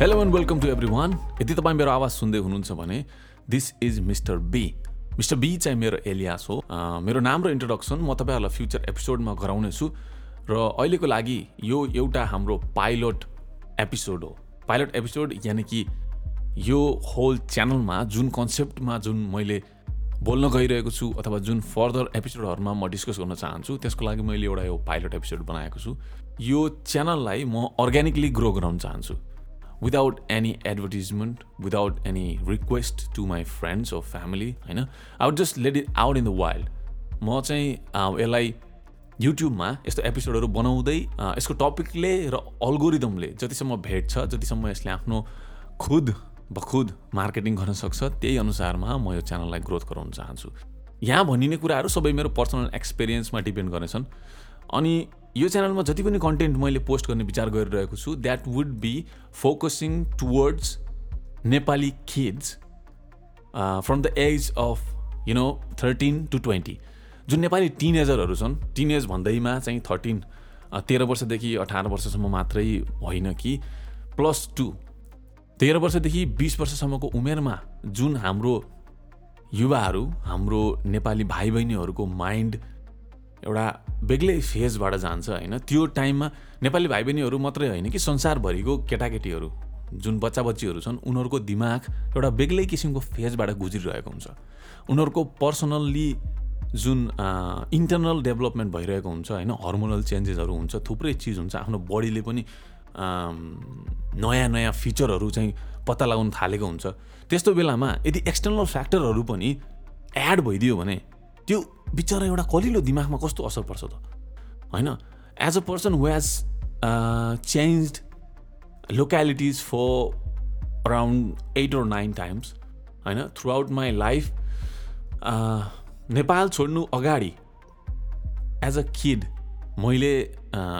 Hello and welcome to everyone यदि तपाईँ मेरो आवाज सुन्दै हुनुहुन्छ भने this is mister B mister B चाहिँ मेरो एलियास हो। मेरो नाम र इन्ट्रोडक्सन म तपाईँहरूलाई फ्युचर एपिसोडमा गराउनेछु। र अहिलेको लागि यो एउटा हाम्रो पाइलट एपिसोड हो। पाइलट एपिसोड यानि कि यो होल च्यानलमा जुन कन्सेप्टमा जुन मैले बोल्न गइरहेको छु अथवा जुन फर्दर एपिसोडहरूमा म डिस्कस गर्न चाहन्छु त्यसको लागि मैले एउटा यो पाइलट एपिसोड बनाएको छु। यो च्यानललाई म अर्ग्यानिकली ग्रो गराउन चाहन्छु। Without any advertisement without any request to my friends or family होइन? I would just let it out in the wild म चाहिँ यसलाई युट्युबमा यस्तो एपिसोडहरू बनाउँदै यसको टपिकले र अल्गोरिदमले जतिसम्म भेट्छ जतिसम्म यसले आफ्नो खुद बखुद मार्केटिङ गर्न सक्छ त्यही अनुसारमा म यो च्यानललाई ग्रोथ गराउन चाहन्छु। यहाँ भनिने कुराहरू सबै मेरो पर्सनल एक्सपिरियन्समा डिपेन्ड गर्नेछन्। अनि यो च्यानलमा जति पनि कन्टेन्ट मैले पोस्ट गर्ने विचार गरिरहेको छु that would be focusing towards Nepali kids from the age of you know thirteen to twenty जुन नेपाली टिनेजरहरू छन् टिनेज भन्दैमा चाहिँ थर्टिन तेह्र वर्षदेखि अठार वर्षसम्म मात्रै होइन कि प्लस टू तेह्र वर्षदेखि बिस वर्षसम्मको उमेरमा जुन हाम्रो युवाहरू हाम्रो नेपाली भाइ बहिनीहरूको माइन्ड एउटा बेग्लै फेजबाट जान्छ होइन? त्यो टाइममा नेपाली भाइ बहिनीहरू मात्रै होइन कि संसारभरिको केटाकेटीहरू जुन बच्चा बच्चीहरू छन् उनीहरूको दिमाग एउटा बेग्लै किसिमको फेजबाट गुज्रिरहेको हुन्छ। उनीहरूको पर्सनल्ली जुन इन्टरनल डेभलपमेन्ट भइरहेको हुन्छ होइन? हर्मोनल चेन्जेसहरू हुन्छ थुप्रै चिज हुन्छ। आफ्नो बडीले पनि नयाँ नयाँ फिचरहरू चाहिँ पत्ता लगाउन थालेको हुन्छ। त्यस्तो बेलामा यदि एक्सटर्नल फ्याक्टरहरू पनि एड भइदियो भने त्यो बिचरा एउटा कलिलो दिमागमा कस्तो असर पर्छ त? होइन? As a person has change localities for around eight or nine times होइन? Throughout my life Nepal छोड्नु अगाडि एज अ किड मैले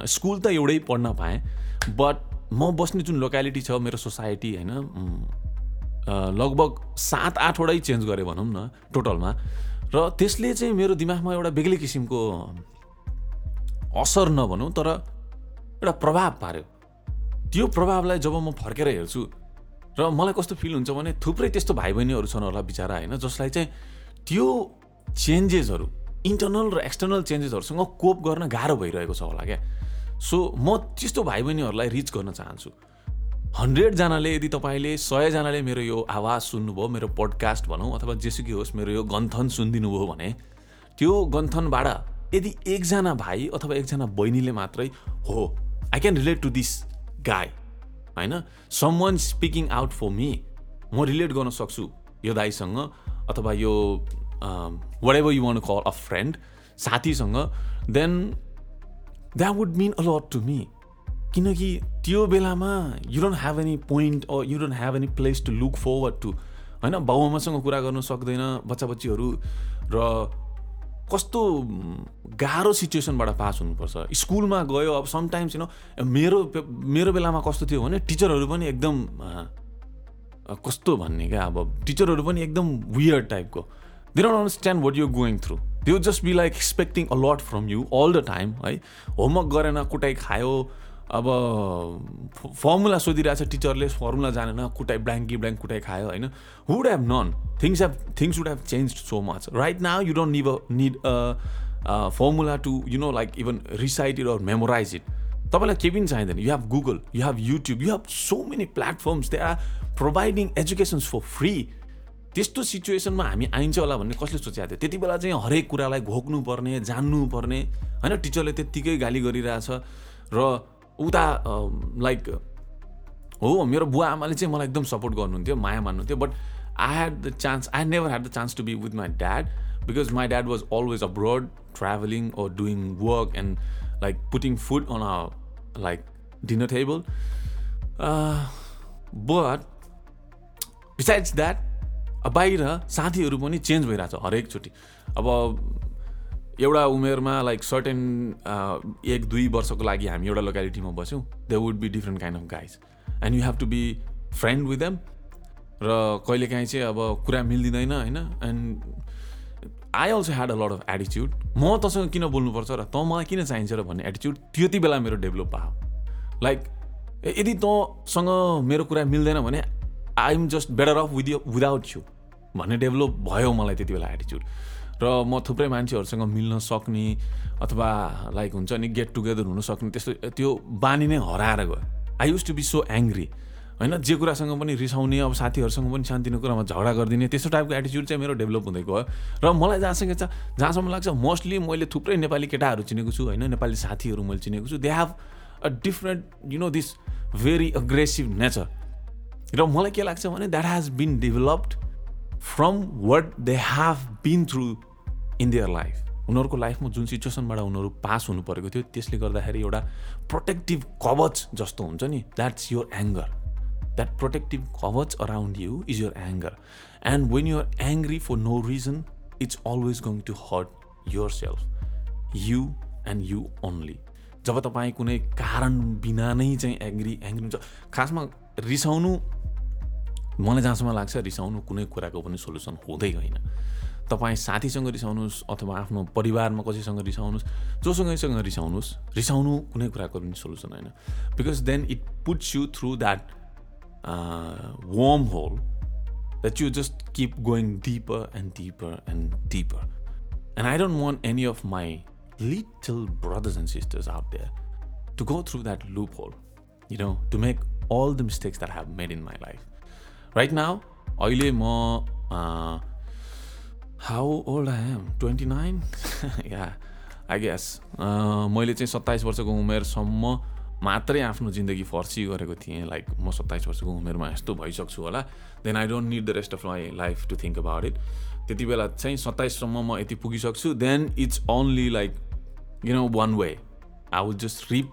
स्कुल त एउटै पढ्न पाएँ बट म बस्ने जुन लोक्यालिटी छ मेरो सोसाइटी होइन? उम्, अ, लगभग सात आठवटै चेन्ज गरेँ भनौँ न टोटलमा र त्यसले चाहिँ मेरो दिमागमा एउटा बेग्लै किसिमको असर नभनौँ तर एउटा प्रभाव पार्यो। त्यो प्रभावलाई जब म फर्केर हेर्छु र मलाई कस्तो फिल हुन्छ भने थुप्रै त्यस्तो भाइ बहिनीहरू छन् होला बिचरा होइन जसलाई चाहिँ त्यो चेन्जेसहरू इन्टरनल र एक्सटर्नल चेन्जेसहरूसँग कोप गर्न गाह्रो भइरहेको छ होला क्या। सो म त्यस्तो भाइ बहिनीहरूलाई रिच गर्न चाहन्छु। हन्ड्रेडजनाले यदि तपाईँले सयजनाले मेरो यो आवाज सुन्नुभयो मेरो पोडकास्ट भनौँ अथवा जेसुकै होस् मेरो यो गन्थन सुनिदिनु भयो भने त्यो गन्थनबाट यदि एकजना भाइ अथवा एकजना बहिनीले मात्रै हो I can relate to this guy होइन? Someone speaking out for me म रिलेट गर्न सक्छु यो दाईसँग अथवा यो whatever you wanna call a friend साथीसँग then that would mean a lot to me किनकि त्यो बेलामा you don't have any point or you don't have any place to look forward to होइन बाउआमासँग कुरा गर्न सक्दैन बच्चा बच्चीहरू र कस्तो गाह्रो सिचुएसनबाट पास हुनुपर्छ। स्कुलमा गयो अब समटाइम्स यु नो मेरो मेरो बेलामा कस्तो थियो भने टिचरहरू पनि एकदम कस्तो भन्ने क्या अब टिचरहरू पनि एकदम वियर टाइपको they don't understand what you going through they just be like expecting a lot from you all the time है। होमवर्क गरेन कुटाइ खायो अब फर्मुला सोधिरहेछ टिचरले फर्मुला जानेन कुटाइ ब्ल्याङ्की ब्ल्याङ्क कुटाइ खायो होइन? Would have none things have things would have change so much right now you don't even need formula to you know like even recite it or memorize it तपाईँलाई केही पनि चाहिँदैन। You have Google you have YouTube you have so many platforms they are providing educations for free त्यस्तो सिचुएसनमा हामी आइन्छ होला भन्ने कसले सोचेको थियो? त्यति बेला चाहिँ हरेक कुरालाई घोक्नुपर्ने जान्नुपर्ने होइन? टिचरले त्यत्तिकै गाली गरिरहेछ र उता लाइक हो मेरो बुवा आमाले चाहिँ मलाई एकदम सपोर्ट गर्नुहुन्थ्यो माया मान्नुहुन्थ्यो but I had the chance I never had the chance to be with my dad because my dad was always abroad travelling or doing work and like putting food on a like dinner table but besides that बाहिर साथीहरू पनि change भइरहेछ हरेकचोटि अब एउटा उमेरमा like certain एक दुई वर्षको लागि हामी एउटा लोकालिटीमा बस्यौँ they would be different kind of guys and you have to be friend with them र कहिलेकाहीँ चाहिँ अब कुरा मिल्दिँदैन होइन? And I also had a lot of एटिच्युड म तँसँग किन बोल्नुपर्छ र तँ मलाई किन चाहिन्छ र भन्ने एटिच्युड त्यति बेला मेरो डेभलप भयो। लाइक यदि तँसँग मेरो कुरा मिल्दैन भने I am just better off with without you भन्ने डेभलप भयो मलाई त्यति बेला एटिच्युड र म थुप्रै मान्छेहरूसँग मिल्न सक्ने अथवा लाइक हुन्छ नि गेट टुगेदर हुन सक्ने त्यस्तो त्यो बानी नै हराएर गयो। I use to be so angry होइन? जे कुरासँग पनि रिसाउने अब साथीहरूसँग पनि सानोतिनो कुरामा झगडा गरिदिने त्यस्तो टाइपको एटिच्युड चाहिँ मेरो डेभलप हुँदै गयो। र मलाई जहाँसँग छ जहाँसम्म लाग्छ मोस्टली मैले थुप्रै नेपाली केटाहरू चिनेको छु होइन? नेपाली साथीहरू मैले चिनेको छु। They have a different you know this very aggressive nature र मलाई के लाग्छ भने that has been developed from what they have been through in their life उनीहरूको लाइफमा जुन सिचुएसनबाट उनीहरू पास हुनु परेको थियो त्यसले गर्दाखेरि एउटा प्रोटेक्टिभ कवच जस्तो हुन्छ नि। That's your anger that protective कवच around you is your anger and when you're angry for no reason it's always going to hurt yourself you and you only जब तपाईँ कुनै कारण बिना नै चाहिँ एङ्ग्री एङ्ग्री हुन्छ खासमा रिसाउनु मलाई जहाँसम्म लाग्छ रिसाउनु कुनै कुराको पनि सोल्युसन हुँदै होइन। तपाईँ साथीसँग रिसाउनुहोस् अथवा आफ्नो परिवारमा कसैसँग रिसाउनुहोस् जोसँगैसँग रिसाउनुहोस् रिसाउनु कुनै कुराको पनि सोल्युसन होइन। Because then it puts you through that wormhole that you just keep going deeper and deeper and deeper and I don't want any of my little brothers and sisters out there to go through that loophole you know to make all the mistakes that have made in my life right now अहिले म how old I am twenty nine yeah I guess मैले चाहिँ सत्ताइस वर्षको उमेरसम्म मात्रै आफ्नो जिन्दगी फर्सी गरेको थिएँ। लाइक म सत्ताइस वर्षको उमेरमा यस्तो भइसक्छु होला। Then I don't need the rest of my life to think about it त्यति बेला चाहिँ सत्ताइससम्म म यति पुगिसक्छु। Then it's only like you know one way I would just reap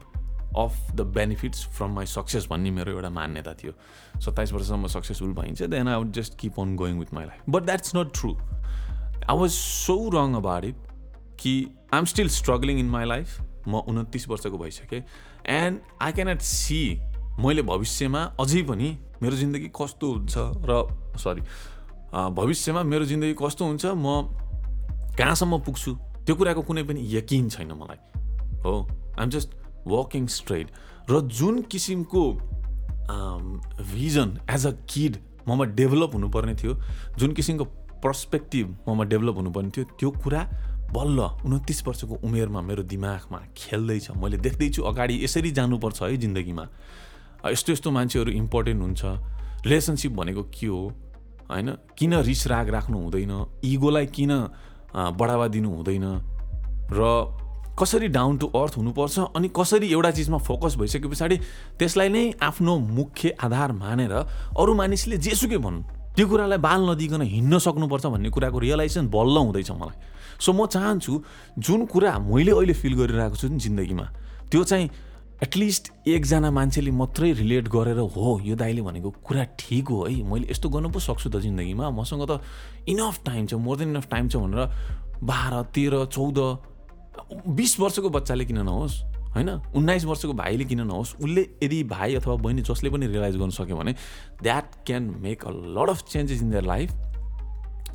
off the benefits from my success भन्ने मेरो एउटा मान्यता थियो। सत्ताइस वर्षसम्म सक्सेसफुल भइन्छ then I would just keep on going with my life but that's not true I was so wrong about it कि I am still struggling in my life म उन्तिस वर्षको भइसकेँ। एन्ड आई क्यानट सी मैले भविष्यमा अझै पनि मेरो जिन्दगी कस्तो हुन्छ र सरी भविष्यमा मेरो जिन्दगी कस्तो हुन्छ म कहाँसम्म पुग्छु? त्यो कुराको कुनै पनि यकिन छैन मलाई। हो। आइएम जस्ट वकिङ स्ट्रेट र जुन किसिमको भिजन एज अ किड ममा डेभलप हुनुपर्ने थियो जुन किसिमको पर्सपेक्टिभ ममा डेभलप हुनुपर्ने थियो त्यो कुरा बल्ल उन्तिस वर्षको उमेरमा मेरो दिमागमा खेल्दैछ। मैले देख्दैछु अगाडि यसरी जानुपर्छ है जिन्दगीमा। यस्तो यस्तो मान्छेहरू इम्पोर्टेन्ट हुन्छ। रिलेसनसिप भनेको के हो? होइन? किन रिस राग राख्नु हुँदैन? इगोलाई किन बढावा दिनु हुँदैन? र कसरी डाउन टु अर्थ हुनुपर्छ अनि कसरी एउटा चिजमा फोकस भइसके पछाडि त्यसलाई नै आफ्नो मुख्य आधार मानेर अरू मानिसले जेसुकै भन्नु त्यो कुरालाई बाल नदिकन हिँड्न सक्नुपर्छ भन्ने कुराको रियलाइजेसन बल्ल हुँदैछ मलाई। सो म चाहन्छु जुन कुरा मैले अहिले फिल गरिरहेको छु नि जिन्दगीमा त्यो चाहिँ एटलिस्ट एकजना मान्छेले मात्रै रिलेट गरेर हो यो दाइले भनेको कुरा ठिक हो है मैले यस्तो गर्नु पो सक्छु त जिन्दगीमा। मसँग त इनफ टाइम छ मोर देन इनफ टाइम छ भनेर बाह्र तेह्र चौध बिस वर्षको बच्चाले किन नहोस्? होइन? उन्नाइस वर्षको भाइले किन नहोस्? उसले यदि भाइ अथवा बहिनी जसले पनि रियलाइज गर्न सक्यो भने that can make a lot of changes in their life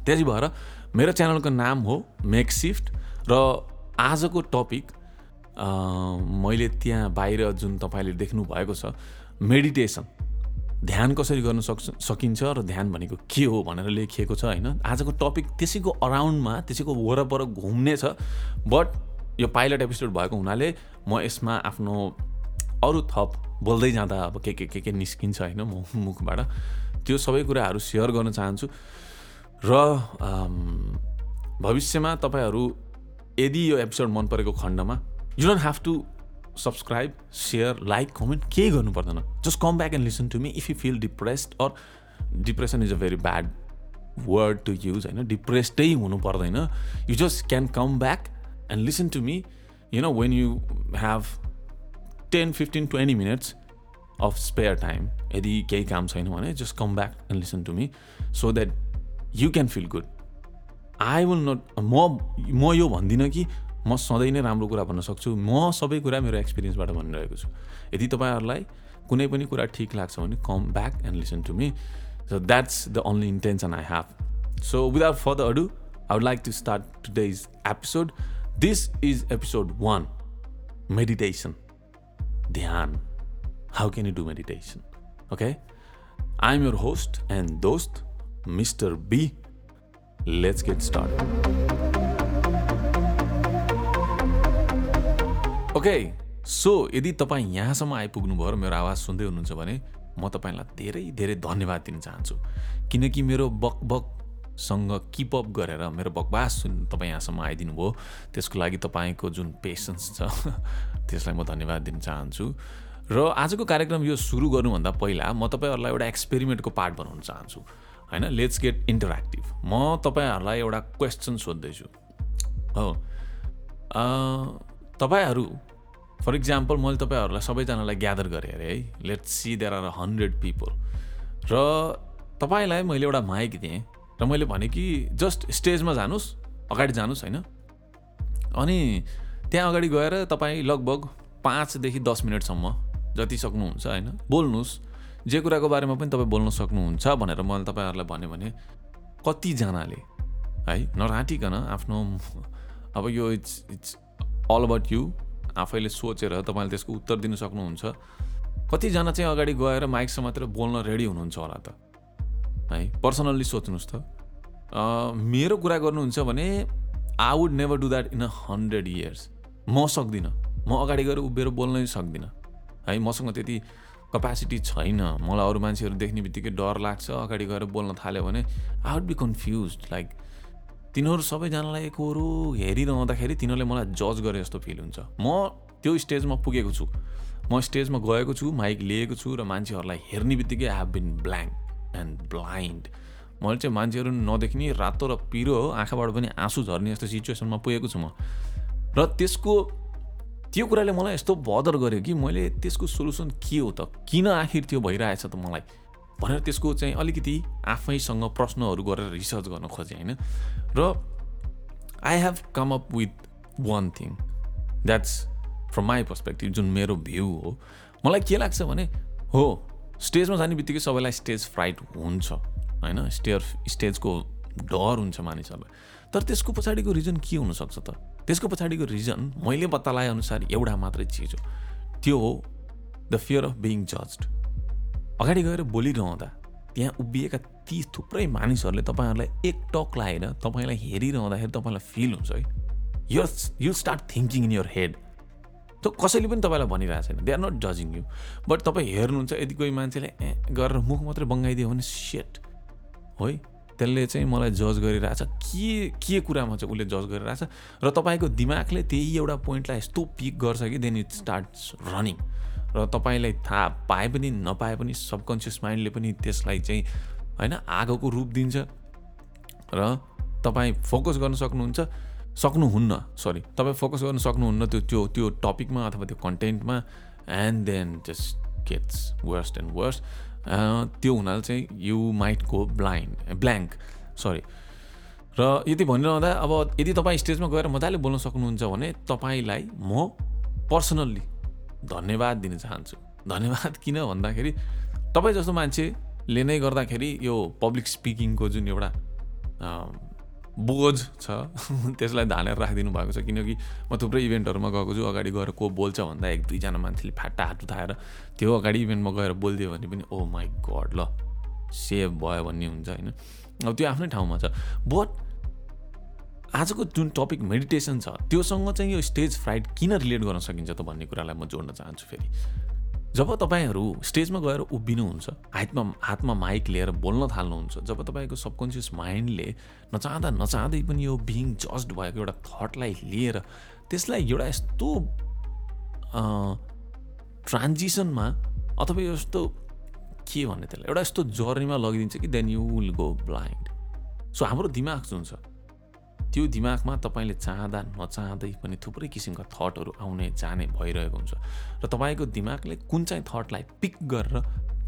त्यसै भएर मेरो च्यानलको नाम हो मेक सिफ्ट र आजको टपिक मैले त्यहाँ बाहिर जुन तपाईँले देख्नु भएको छ मेडिटेसन ध्यान कसरी गर्न सक्छ सकिन्छ र ध्यान भनेको के हो भनेर लेखिएको छ होइन? आजको टपिक त्यसैको अराउन्डमा त्यसैको वरपर घुम्ने छ बट यो पाइलट एपिसोड भएको हुनाले म यसमा आफ्नो अरू थप बोल्दै जाँदा अब के के के के निस्किन्छ होइन म मुखबाट त्यो सबै कुराहरू सेयर गर्न चाहन्छु। र भविष्यमा तपाईँहरू यदि यो एपिसोड मन परेको खण्डमा you don't have to subscribe share like comment केही गर्नु पर्दैन। Just come back and listen to me if you feel depressed or depression is a very bad word to use होइन? डिप्रेस्डै हुनु पर्दैन। You just can come back and listen to me you know when you have 10 15 20 minutes of spare time यदि केही काम छैन भने just come back and listen to me so that you can feel good I will not म म यो भन्दिनँ कि म सधैँ नै राम्रो कुरा भन्न सक्छु। म सबै कुरा मेरो एक्सपिरियन्सबाट भनिरहेको छु। यदि तपाईँहरूलाई कुनै पनि कुरा ठिक लाग्छ भने come back and listen to me so that's the only intention I have so without further ado I would like to start today's episode this is episode one meditation ध्यान how can you do meditation? Okay? I'm your host and dost, Mr. B. Let's get started. Okay so यदि तपाईँ यहाँसम्म आइपुग्नुभयो र मेरो आवाज सुन्दै हुनुहुन्छ भने म तपाईँलाई धेरै धेरै धन्यवाद दिन चाहन्छु किनकि मेरो बकबकसँग किपअप गरेर मेरो बकवास सुन तपाईँ यहाँसम्म आइदिनु भयो त्यसको लागि तपाईँको जुन पेसेन्स छ त्यसलाई म धन्यवाद दिन चाहन्छु। र आजको कार्यक्रम यो सुरु गर्नुभन्दा पहिला म तपाईँहरूलाई एउटा एक्सपेरिमेन्टको पार्ट बनाउन चाहन्छु। होइन लेट्स गेट इन्टरेक्टिभ म तपाईँहरूलाई एउटा क्वेसन सोध्दैछु। हो। तपाईँहरू फर इक्जाम्पल मैले तपाईँहरूलाई सबैजनालाई ग्यादर गरेँ अरे है let's see there are hundred people र तपाईँलाई मैले एउटा माइक दिएँ। र मैले भने कि जस्ट स्टेजमा जानुहोस् अगाडि जानुहोस् होइन? अनि त्यहाँ अगाडि गएर तपाईँ लगभग पाँचदेखि दस मिनटसम्म जति सक्नुहुन्छ होइन? बोल्नुहोस् जे कुराको बारेमा पनि तपाईँ बोल्न सक्नुहुन्छ भनेर मैले तपाईँहरूलाई भन्यो भने कतिजनाले है नराटिकन आफ्नो अब यो it's it's all about you आफैले सोचेर तपाईँले त्यसको उत्तर दिन सक्नुहुन्छ। कतिजना चाहिँ अगाडि गएर माइकसँग मात्र बोल्न रेडी हुनुहुन्छ होला त? है पर्सनल्ली सोच्नुहोस् त। मेरो कुरा गर्नुहुन्छ भने I would never do that in a hundred years म सक्दिनँ। म अगाडि गएर उभिएर बोल्नै सक्दिनँ। है मसँग त्यति कपेसिटी छैन। मलाई अरू मान्छेहरू देख्ने बित्तिकै डर लाग्छ अगाडि गएर बोल्न थाल्यो भने I would be confuse like तिनीहरू सबैजनालाई एकहोरो हेरिरहँदाखेरि तिनीहरूले मलाई जज गरे जस्तो फिल हुन्छ। म त्यो स्टेजमा पुगेको छु। म स्टेजमा गएको छु माइक लिएको छु र मान्छेहरूलाई हेर्ने बित्तिकै I have been blank and blind मैले चाहिँ मान्छेहरू नदेख्ने रातो र पिरो आँखाबाट पनि आँसु झर्ने जस्तो सिचुएसनमा पुगेको छु म। र त्यसको त्यो कुराले मलाई यस्तो बदर गर्यो कि मैले त्यसको सोल्युसन के हो त? किन आखिर त्यो भइरहेछ त मलाई? भनेर त्यसको चाहिँ अलिकति आफैसँग प्रश्नहरू गरेर रिसर्च गर्न खोजेँ होइन? र I have come up with one thing that's from my perspective जुन मेरो भ्यू हो। मलाई के लाग्छ भने हो स्टेजमा जाने बित्तिकै सबैलाई स्टेज फ्राइट हुन्छ होइन? स्टेयर स्टेजको डर हुन्छ मानिसहरूलाई। तर त्यसको पछाडिको रिजन के हुनसक्छ त? त्यसको पछाडिको रिजन मैले पत्ता अनुसार एउटा मात्रै चिज हो। त्यो हो the fear of being judged अगाडि गएर बोलिरहँदा त्यहाँ उभिएका ती थुप्रै मानिसहरूले तपाईँहरूलाई एक टक लगाएर तपाईँलाई हेरिरहँदाखेरि तपाईँलाई फिल हुन्छ है। You start thinking in your head त कसैले पनि तपाईँलाई भनिरहेको छैन. दे आर नट जजिङ यु बट तपाईँ हेर्नुहुन्छ यदि कोही मान्छेले ए गरेर मुख मात्रै बङ्गाइदियो भने सेट है? त्यसले चाहिँ मलाई जज गरिरहेछ। के के कुरामा चाहिँ उसले जज गरिरहेछ? र तपाईँको दिमागले त्यही एउटा पोइन्टलाई यस्तो पिक गर्छ कि देन इट स्टार्ट्स रनिङ र तपाईँलाई थाहा पाए पनि नपाए पनि सबकन्सियस माइन्डले पनि त्यसलाई चाहिँ होइन आगोको रूप दिन्छ। र तपाईँ फोकस गर्न सक्नुहुन्छ। सक्नुहुन्न सरी तपाईँ फोकस गर्न सक्नुहुन्न त्यो त्यो त्यो टपिकमा अथवा त्यो कन्टेन्टमा and then just gets worst and worst त्यो हुनाले चाहिँ you might go blind blank sorry र यदि भनिरहँदा अब यदि तपाईँ स्टेजमा गएर मजाले बोल्न सक्नुहुन्छ भने तपाईँलाई म पर्सनल्ली धन्यवाद दिन चाहन्छु। धन्यवाद किन भन्दाखेरि तपाईँ जस्तो मान्छेले नै गर्दाखेरि यो पब्लिक स्पिकिङको जुन एउटा बोझ छ। त्यसलाई धानेर राखिदिनु भएको छ। किनकि म थुप्रै इभेन्टहरूमा गएको छु। अगाडि गएर को बोल्छ भन्दा एक दुईजना मान्छेले फाटा हात उठाएर त्यो अगाडि इभेन्टमा गएर बोलिदियो भने पनि ओ माई गड ल सेभ भयो भन्ने हुन्छ होइन? अब त्यो आफ्नै ठाउँमा छ। बट आजको जुन टपिक मेडिटेसन छ त्योसँग चाहिँ यो स्टेज फ्राइट किन रिलेट गर्न सकिन्छ त भन्ने कुरालाई म जोड्न चाहन्छु फेरि। जब तपाईँहरू स्टेजमा गएर उभिनुहुन्छ हातमा हातमा माइक लिएर बोल्न थाल्नुहुन्छ जब तपाईँको सबकन्सियस माइन्डले नचाहँदा नचाहँदै पनि यो बिङ जस्ड भएको एउटा थटलाई लिएर त्यसलाई एउटा यस्तो ट्रान्जिसनमा अथवा यस्तो के भन्ने त्यसलाई एउटा यस्तो जर्नीमा लगिदिन्छ कि then you will go blind. So हाम्रो दिमाग जुन छ त्यो दिमागमा तपाईँले चाहँदा नचाहँदै पनि थुप्रै किसिमका थटहरू आउने जाने भइरहेको हुन्छ। र तपाईँको दिमागले कुन चाहिँ थटलाई पिक गरेर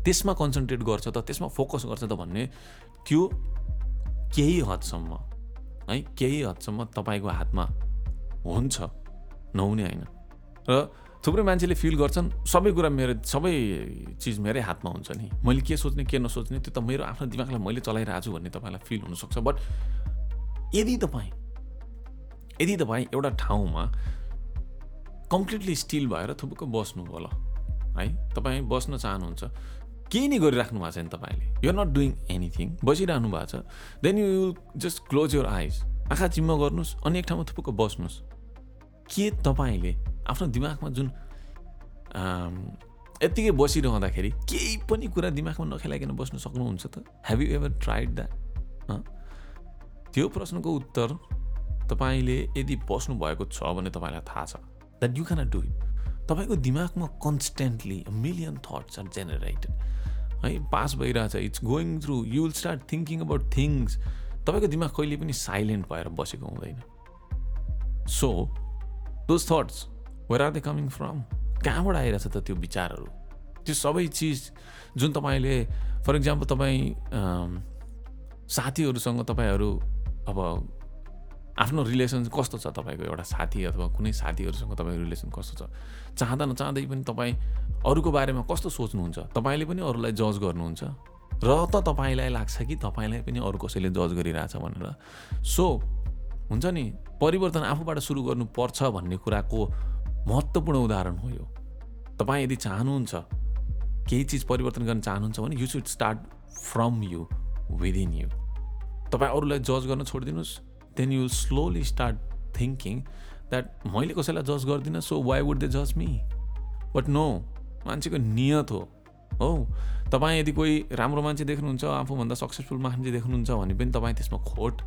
त्यसमा कन्सन्ट्रेट गर्छ त त्यसमा फोकस गर्छ त भन्ने त्यो केही हदसम्म है केही हदसम्म तपाईँको हातमा हुन्छ नहुने होइन। र थुप्रै मान्छेले फिल गर्छन् सबै कुरा मेरो सबै चिज मेरै हातमा हुन्छ नि। मैले के सोच्ने के नसोच्ने त्यो त मेरो आफ्नो दिमागलाई मैले चलाइरहेको छु भन्ने तपाईँलाई फिल हुनसक्छ। बट यदि तपाईँ यदि तपाईँ एउटा ठाउँमा कम्प्लिटली स्टिल भएर थुप्रो बस्नु होला है तपाईँ बस्न चाहनुहुन्छ केही नै गरिराख्नु भएको छैन तपाईँले। युआर नट डुइङ एनिथिङ बसिरहनु भएको छ। Then you will just close your eyes आँखा चिम्म गर्नुहोस् अनि एक ठाउँमा थुप्रो बस्नुहोस्। के तपाईँले आफ्नो दिमागमा जुन यत्तिकै बसिरहँदाखेरि केही पनि कुरा दिमागमा नखेलाइकन बस्न सक्नुहुन्छ त? Have you ever tried that त्यो प्रश्नको उत्तर तपाईँले यदि बस्नुभएको छ भने तपाईँलाई थाहा छ that you can do it तपाईँको दिमागमा constantly million thoughts are generated है पास भइरहेछ it's going through you will start thinking about things तपाईँको दिमाग कहिले पनि साइलेन्ट भएर बसेको हुँदैन। So those thoughts where are they coming from कहाँबाट आइरहेछ त त्यो विचारहरू? त्यो सबै चिज जुन तपाईँले फर इक्जाम्पल तपाईँ साथीहरूसँग तपाईँहरू अब आफ्नो रिलेसन कस्तो छ तपाईँको एउटा साथी अथवा कुनै साथीहरूसँग तपाईँको रिलेसन कस्तो छ? चाहँदा नचाहँदै पनि तपाईँ अरूको बारेमा कस्तो सोच्नुहुन्छ? तपाईँले पनि अरूलाई जज गर्नुहुन्छ? र त तपाईँलाई लाग्छ कि तपाईँलाई पनि अरू कसैले जज गरिरहेछ भनेर? सो हुन्छ नि परिवर्तन आफूबाट सुरु गर्नुपर्छ भन्ने कुराको महत्त्वपूर्ण उदाहरण हो यो। तपाईँ यदि चाहनुहुन्छ केही चिज परिवर्तन गर्न चाहनुहुन्छ भने you should start from you within you तपाईँ अरूलाई जज गर्न छोडिदिनुहोस् then you slowly start thinking that मैले कसैलाई जज गर्दिनँ सो वाइ वुड दे जज मी बट नो मान्छेको नियत हो। हो। तपाईँ यदि कोही राम्रो मान्छे देख्नुहुन्छ आफूभन्दा सक्सेसफुल मान्छे देख्नुहुन्छ भने पनि तपाईँ त्यसमा खोट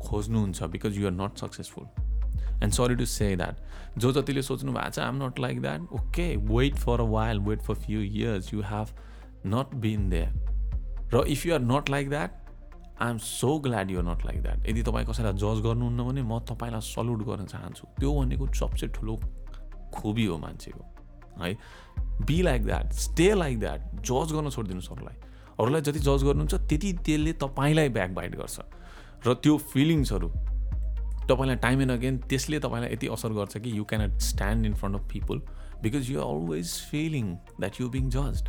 खोज्नुहुन्छ because you're not successful and sorry to say that जो जतिले सोच्नु भएको छ I'm not like that okay wait for a while wait for few years you have not been there र if you are not like that I am so glad you're not like that यदि तपाईँ कसैलाई जज गर्नुहुन्न भने म तपाईँलाई salute गर्न चाहन्छु। त्यो भनेको सबसे ठुलो खुबी हो मान्छेको है? Be like that stay like that जज गर्न छोडिदिनुहोस् अरूलाई। अरूलाई जति जज गर्नुहुन्छ त्यति त्यसले तपाईँलाई ब्याक बाइट गर्छ। र त्यो फिलिङ्सहरू तपाईँलाई टाइम एन्ड अगेन त्यसले तपाईँलाई यति असर गर्छ कि you cannot stand in front of people because you always feeling that you being judged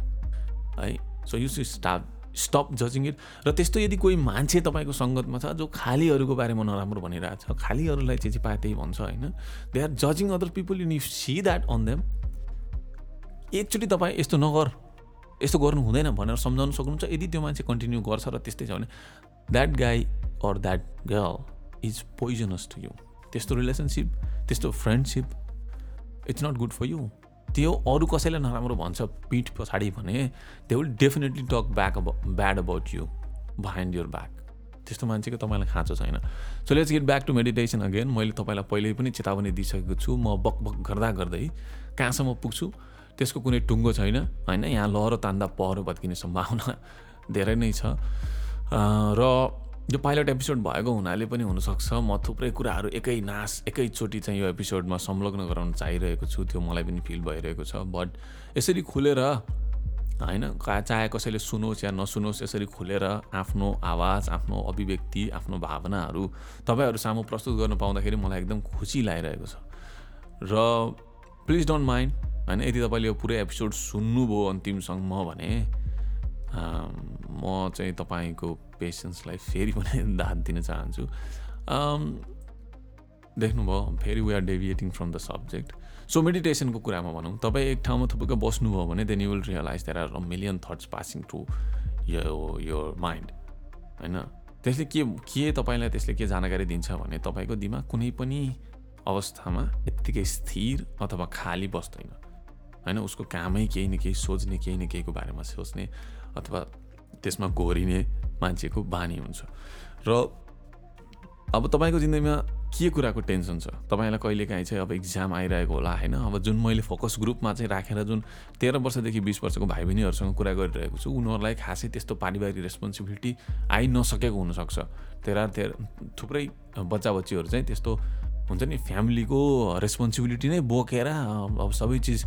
है? So you should start stop जजिङ it र त्यस्तो यदि कोही मान्छे तपाईँको सङ्गतमा छ जो खालि अरूको बारेमा नराम्रो भनिरहेछ खालि अरूलाई चाहिँ पाए त्यही भन्छ होइन? They are जजिङ other people you see that on them एकचोटि तपाईँ यस्तो नगर यस्तो गर्नु हुँदैन भनेर सम्झाउनु सक्नुहुन्छ यदि त्यो मान्छे कन्टिन्यू गर्छ र त्यस्तै छ भने that guy or that girl is poisonous to you त्यस्तो रिलेसनसिप त्यस्तो friendship it's not good for you त्यो अरू कसैलाई नराम्रो भन्छ पिठ पछाडि भने they will definitely talk back अब bad about you behind your back त्यस्तो मान्छेको तपाईँलाई खाँचो छैन। So let's get back to meditation again मैले तपाईँलाई पहिल्यै पनि चेतावनी दिइसकेको छु। म बक बक गर्दा गर्दै कहाँसम्म पुग्छु? त्यसको कुनै टुङ्गो छैन। होइन यहाँ लहरो तान्दा पहरो भत्किने सम्भावना धेरै नै छ। र यो पाइलट एपिसोड भएको हुनाले पनि हुनसक्छ। म थुप्रै कुराहरू एकै नाश एकैचोटि चाहिँ यो एपिसोडमा संलग्न गराउन चाहिरहेको छु। त्यो मलाई पनि फिल भइरहेको छ। बट यसरी खुलेर होइन चाहे कसैले सुनोस् या नसुनोस् यसरी खुलेर आफ्नो आवाज आफ्नो अभिव्यक्ति आफ्नो भावनाहरू तपाईँहरू सामु प्रस्तुत गर्न पाउँदाखेरि मलाई एकदम खुसी लागिरहेको छ। र प्लिज डोन्ट माइन्ड होइन यदि तपाईँले यो पुरै एपिसोड सुन्नुभयो अन्तिमसम्म भने म चाहिँ तपाईँको पेसेन्सलाई फेरि पनि दाद दिन चाहन्छु। देख्नुभयो फेरि we are deviating from the subject so मेडिटेसनको कुरामा भनौँ तपाईँ एक ठाउँमा थुप्रो बस्नुभयो भने then you will realise there are million thoughts passing through यो यो माइन्ड होइन? त्यसले के के तपाईँलाई त्यसले के जानकारी दिन्छ भने तपाईँको दिमाग कुनै पनि अवस्थामा यत्तिकै स्थिर अथवा खाली बस्दैन होइन? उसको कामै केही न केही सोच्ने केही न केहीको बारेमा सोच्ने अथवा त्यसमा घोरिने मान्छेको बानी हुन्छ। र अब तपाईँको जिन्दगीमा के कुराको टेन्सन छ? तपाईँलाई कहिले काहीँ चाहिँ अब इक्जाम आइरहेको होला होइन? अब जुन मैले फोकस ग्रुपमा चाहिँ राखेर जुन तेह्र वर्षदेखि बिस वर्षको भाइ बहिनीहरूसँग कुरा गरिरहेको छु उनीहरूलाई खासै त्यस्तो पारिवारिक रेस्पोन्सिबिलिटी आइ नसकेको हुनसक्छ। तेह्र तेह्र थुप्रै बच्चा बच्चीहरू चाहिँ त्यस्तो हुन्छ नि फ्यामिलीको रेस्पोन्सिबिलिटी नै बोकेर अब सबै चिज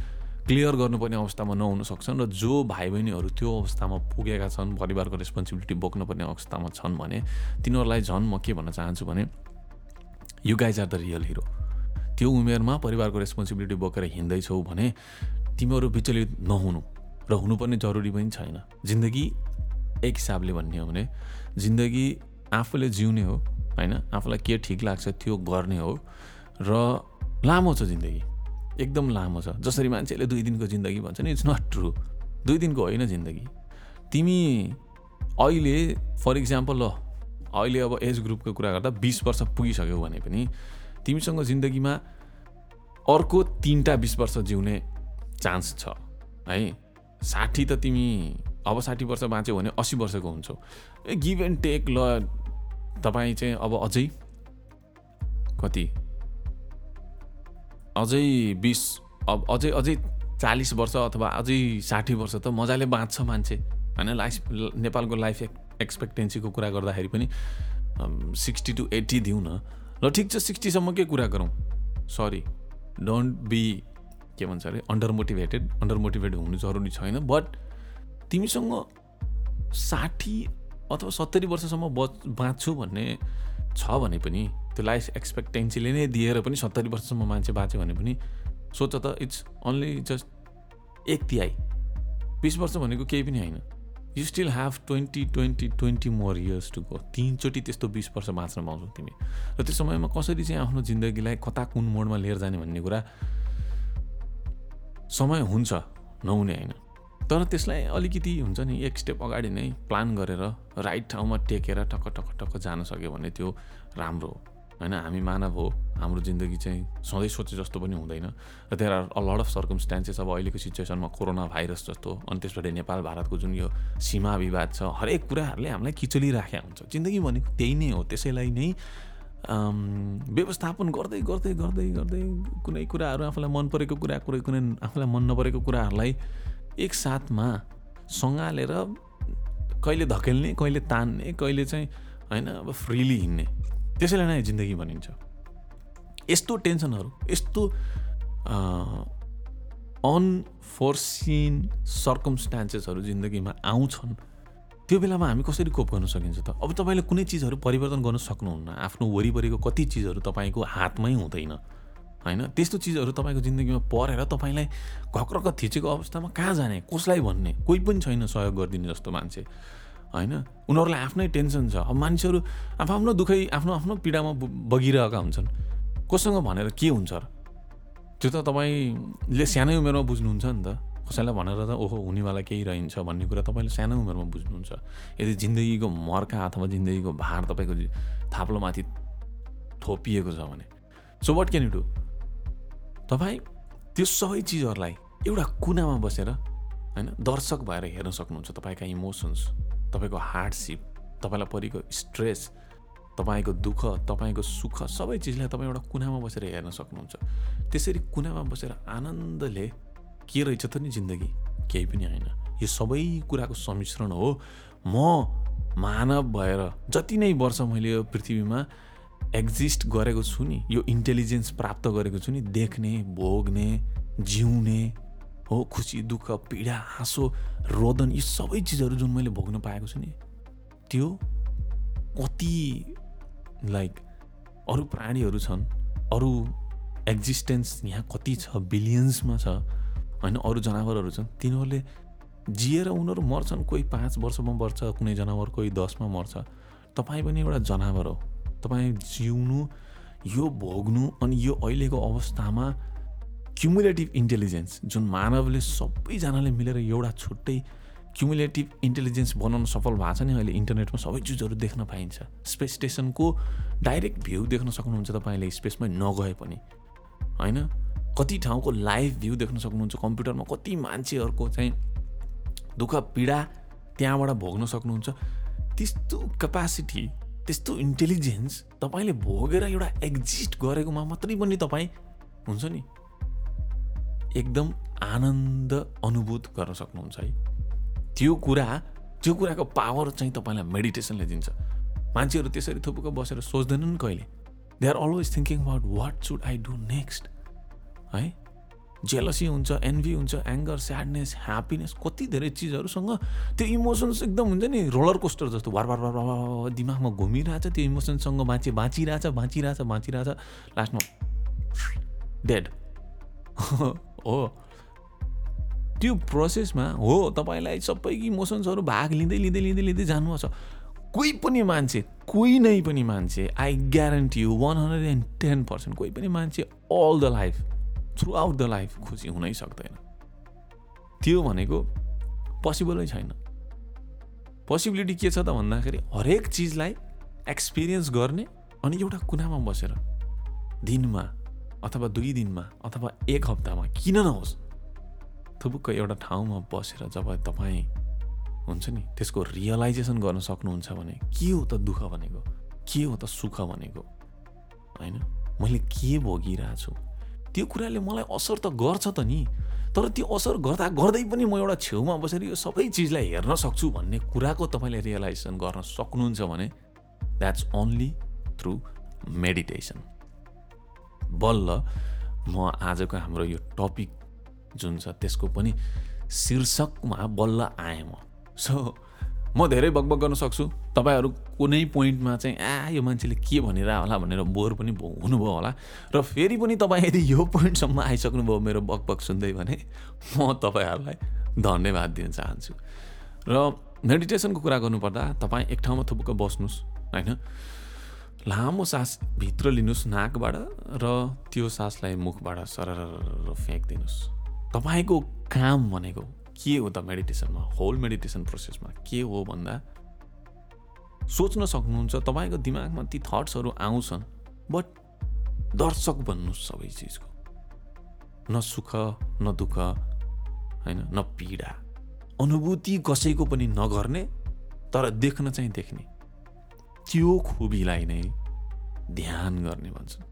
क्लियर गर्नुपर्ने अवस्थामा नहुन सक्छन् र जो भाइ बहिनीहरू त्यो अवस्थामा पुगेका छन् परिवारको रेस्पोन्सिबिलिटी बोक्नुपर्ने अवस्थामा छन् भने तिनीहरूलाई झन् म के भन्न चाहन्छु भने you guys are the real hero त्यो उमेरमा परिवारको रेस्पोन्सिबिलिटी बोकेर हिँड्दैछौ भने तिमीहरू विचलित नहुनु र हुनुपर्ने जरुरी पनि छैन। जिन्दगी एक हिसाबले भन्ने हो भने जिन्दगी आफूले जिउने हो होइन? आफूलाई के ठिक लाग्छ त्यो गर्ने हो र लामो छ जिन्दगी। एकदम लामो छ। जसरी मान्छेले दुई दिनको जिन्दगी भन्छ नि इट्स नट ट्रु दुई दिनको होइन जिन्दगी। तिमी अहिले फर इक्जाम्पल ल अहिले अब एज ग्रुपको कुरा गर्दा बिस वर्ष पुगिसक्यो भने पनि तिमीसँग जिन्दगीमा अर्को तिनवटा बिस वर्ष जिउने चान्स छ है? साठी त तिमी अब साठी वर्ष बाँच्यो भने असी वर्षको हुन्छौ। ए गिभ एन्ड टेक ल तपाईँ चाहिँ अब अझै कति? अझै बिस अब अझै अझै चालिस वर्ष अथवा अझै साठी वर्ष त मजाले बाँच्छ मान्छे। होइन? लाइफ नेपालको लाइफ एक्सपेक्टेन्सीको कुरा गर्दाखेरि पनि सिक्सटी टु एट्टी दिउँ न। ल ठिक छ सिक्सटीसम्म के कुरा गरौँ? सरी डोन्ट बी के भन्छ अरे? अन्डर मोटिभेटेड अन्डर मोटिभेट हुनु जरुरी छैन बट तिमीसँग साठी अथवा सत्तरी वर्षसम्म बच बाँच्छु भन्ने छ भने पनि त्यो लाइफ एक्सपेक्टेन्सीले नै दिएर पनि सत्तरी वर्षसम्म मान्छे बाँच्यो भने पनि सोच त इट्स ओन्ली जस्ट एक तिहाई। बिस वर्ष भनेको केही पनि होइन। You still have twenty twenty twenty more years to go तिनचोटि त्यस्तो बिस वर्ष बाँच्न पाउँछौ तिमी। र त्यो समयमा कसरी चाहिँ आफ्नो जिन्दगीलाई कता कुन मोडमा लिएर जाने भन्ने कुरा समय हुन्छ नहुने होइन। तर त्यसलाई अलिकति हुन्छ नि एक स्टेप अगाडि नै प्लान गरेर राइट ठाउँमा टेकेर टक्क टक्क टक्क जान सक्यो भने त्यो राम्रो हो। होइन हामी मानव हो हाम्रो जिन्दगी चाहिँ सधैँ सोचे जस्तो पनि हुँदैन। र there are a lot of circumstances अब अहिलेको सिचुएसनमा कोरोना भाइरस जस्तो अनि त्यसबाट नेपाल भारतको जुन यो सीमा विवाद छ हरेक कुराहरूले हामीलाई किचलिराखेका हुन्छ। जिन्दगी भनेको त्यही नै हो त्यसैलाई नै व्यवस्थापन गर्दै गर्दै गर्दै गर्दै कुनै कुराहरू आफूलाई मन परेको कुरा कुनै कुनै आफूलाई मन नपरेको कुराहरूलाई एकसाथमा सँगालेर कहिले धकेल्ने कहिले तान्ने कहिले चाहिँ होइन अब फ्रिली हिँड्ने। त्यसैलाई नै जिन्दगी भनिन्छ। यस्तो टेन्सनहरू यस्तो अनफोर्सिन सर्कमस्टान्सेसहरू जिन्दगीमा आउँछन् त्यो बेलामा हामी कसरी कोप गर्न सकिन्छ त? अब तपाईँले कुनै चिजहरू परिवर्तन गर्न सक्नुहुन्न। आफ्नो वरिपरिको कति चिजहरू तपाईँको हातमै हुँदैन होइन? त्यस्तो चिजहरू तपाईँको जिन्दगीमा परेर तपाईँलाई घक्रक थिचेको अवस्थामा कहाँ जाने? कसलाई भन्ने? कोही पनि छैन सहयोग गरिदिने जस्तो मान्छे। होइन? उनीहरूलाई आफ्नै टेन्सन छ। अब मान्छेहरू आफ्नो दुःखै आफ्नो आफ्नो पीडामा बगिरहेका हुन्छन्। कोसँग भनेर के हुन्छ र? त्यो त तपाईँले सानै उमेरमा बुझ्नुहुन्छ नि त। कसैलाई भनेर त ओहो हुनेवाला केही रहन्छ भन्ने कुरा तपाईँले सानो उमेरमा बुझ्नुहुन्छ। यदि जिन्दगीको मर्का अथवा जिन्दगीको भार तपाईँको थाप्लोमाथि थोपिएको छ भने। So what can you do तपाईँ त्यो सबै चिजहरूलाई एउटा कुनामा बसेर होइन दर्शक भएर हेर्न सक्नुहुन्छ तपाईँका इमोसन्स तपाईँको हार्डसिप तपाईँलाई परेको स्ट्रेस तपाईँको दुःख तपाईँको सुख सबै चिजलाई तपाईँ एउटा कुनामा बसेर हेर्न सक्नुहुन्छ। त्यसरी कुनामा बसेर आनन्दले के रहेछ त नि जिन्दगी? केही पनि होइन। यो सबै कुराको सम्मिश्रण हो। म मानव भएर जति नै वर्ष मैले यो पृथ्वीमा एक्जिस्ट गरेको छु नि यो इन्टेलिजेन्स प्राप्त गरेको छु नि देख्ने भोग्ने जिउने हो खुसी दुःख पीडा हाँसो रोदन यी सबै चिजहरू जुन मैले भोग्न पाएको छु नि त्यो कति लाइक अरू प्राणीहरू छन् अरू एक्जिस्टेन्स यहाँ कति छ बिलियन्समा छ होइन अरू जनावरहरू छन् तिनीहरूले जिएर उनीहरू मर्छन् कोही पाँच वर्षमा मर्छ कुनै जनावर कोही दसमा मर्छ। तपाईँ पनि एउटा जनावर हो। तपाईँ जिउनु यो भोग्नु अनि यो अहिलेको अवस्थामा क्युमुलेटिभ इन्टेलिजेन्स जुन मानवले सबैजनाले मिलेर एउटा छुट्टै क्युमुलेटिभ इन्टेलिजेन्स बनाउन सफल भएको छ नि अहिले इन्टरनेटमा सबै चिजहरू देख्न पाइन्छ। स्पेस स्टेसनको डाइरेक्ट भ्यू देख्न सक्नुहुन्छ तपाईँले स्पेसमै नगए पनि। होइन? कति ठाउँको लाइभ भ्यू देख्न सक्नुहुन्छ कम्प्युटरमा कति मान्छेहरूको चाहिँ दुःख पीडा त्यहाँबाट भोग्न सक्नुहुन्छ। त्यस्तो क्यापासिटी त्यस्तो इन्टेलिजेन्स तपाईँले भोगेर एउटा एक्जिस्ट गरेकोमा मात्रै पनि तपाईँ हुन्छ नि। एकदम आनन्द अनुभूत गर्न सक्नुहुन्छ है। त्यो कुरा त्यो कुराको पावर चाहिँ तपाईँलाई मेडिटेसनले दिन्छ। मान्छेहरू त्यसरी थुपुक बसेर सोच्दैनन् कहिले। They are always thinking about what should I do next है? जेलसी हुन्छ एनभी हुन्छ एङ्गर स्याडनेस ह्याप्पिनेस कति धेरै चिजहरूसँग त्यो इमोसन्स एकदम हुन्छ नि रोलर कोस्टर जस्तो भर भर भर दिमागमा घुमिरहेछ त्यो इमोसन्ससँग मान्छे बाँचिरहेछ बाँचिरहेछ बाँचिरहेछ लास्टमा डेड हो। त्यो प्रोसेसमा हो तपाईँलाई सबै इमोसन्सहरू भाग लिँदै लिँदै लिँदै लिँदै जानुपर्छ कोही पनि मान्छे कोही नै पनि मान्छे I guarantee you one hundred and ten percent कोही पनि मान्छे all the life throughout the life खुसी हुनै सक्दैन। त्यो भनेको पोसिबलै छैन। पोसिबिलिटी के छ त भन्दाखेरि हरेक चिजलाई एक्सपिरियन्स गर्ने अनि एउटा कुनामा बसेर दिनमा अथवा दुई दिनमा अथवा एक हप्तामा किन नहोस्? थुपुक्क एउटा ठाउँमा बसेर जब तपाईँ हुन्छ नि त्यसको रियलाइजेसन गर्न सक्नुहुन्छ भने के हो त दुःख भनेको? के हो त सुख भनेको? होइन? मैले के भोगिरहेको छु त्यो कुराले मलाई असर त गर्छ त नि। तर त्यो असर गर्दा गर्दै पनि म एउटा छेउमा बसेर यो सबै चिजलाई हेर्न सक्छु भन्ने कुराको तपाईँले रियलाइजेसन गर्न सक्नुहुन्छ भने द्याट्स ओन्ली थ्रु मेडिटेसन बल्ल म आजको हाम्रो यो टपिक जुन छ त्यसको पनि शीर्षकमा बल्ल आएँ म। सो म धेरै बकबक गर्न सक्छु। तपाईँहरू कुनै पोइन्टमा चाहिँ आ यो मान्छेले के भनिरह होला? भनेर बोर पनि हुनुभयो होला। र फेरि पनि तपाईँ यदि यो पोइन्टसम्म आइसक्नुभयो मेरो बकबक सुन्दै भने म तपाईँहरूलाई धन्यवाद दिन चाहन्छु। र मेडिटेसनको कुरा गर्नुपर्दा तपाईँ एक ठाउँमा थुप्क बस्नुहोस् होइन? लामो सास भित्र लिनुहोस् नाकबाट र त्यो सासलाई मुखबाट सरर फ्याँकिदिनुहोस्। तपाईँको काम भनेको के हो त मेडिटेसनमा होल मेडिटेसन प्रोसेसमा के हो भन्दा? सोच्न सक्नुहुन्छ तपाईँको दिमागमा ती थट्सहरू आउँछन् बट दर्शक भन्नुहोस् सबै चिजको। न सुख न दुःख होइन न पीडा। अनुभूति कसैको पनि नगर्ने तर देख्न चाहिँ देख्ने। त्यो खुबीलाई नै ध्यान गर्ने भन्छन्।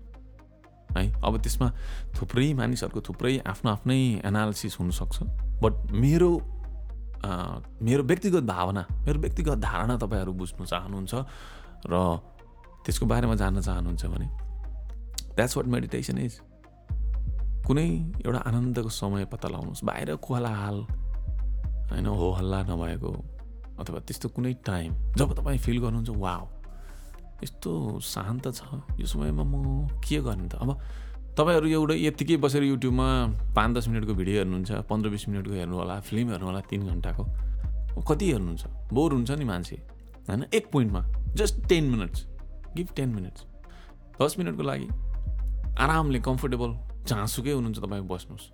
है अब त्यसमा थुप्रै मानिसहरूको थुप्रै आफ्नो आफ्नै एनालिसिस हुनसक्छ। बट मेरो मेरो व्यक्तिगत भावना मेरो व्यक्तिगत धारणा तपाईँहरू बुझ्नु चाहनुहुन्छ र त्यसको बारेमा जान्न चाहनुहुन्छ भने द्याट्स वाट मेडिटेसन इज कुनै एउटा आनन्दको समय पत्ता लगाउनुहोस्। बाहिर कोलाहाल होइन हो हल्ला नभएको अथवा त्यस्तो कुनै टाइम जब तपाईँ फिल गर्नुहुन्छ वा यस्तो शान्त छ। यो समयमा म के गर्ने त? अब तपाईँहरू एउटा यत्तिकै बसेर युट्युबमा पाँच दस मिनटको भिडियो हेर्नुहुन्छ पन्ध्र बिस मिनटको हेर्नु होला फिल्म हेर्नु होला तिन घन्टाको। कति हेर्नुहुन्छ? बोर हुन्छ नि मान्छे। होइन? एक पोइन्टमा। Just ten minutes. Give ten minutes. दस मिनटको लागि आरामले कम्फोर्टेबल जहाँसुकै हुनुहुन्छ तपाईँ बस्नुहोस्।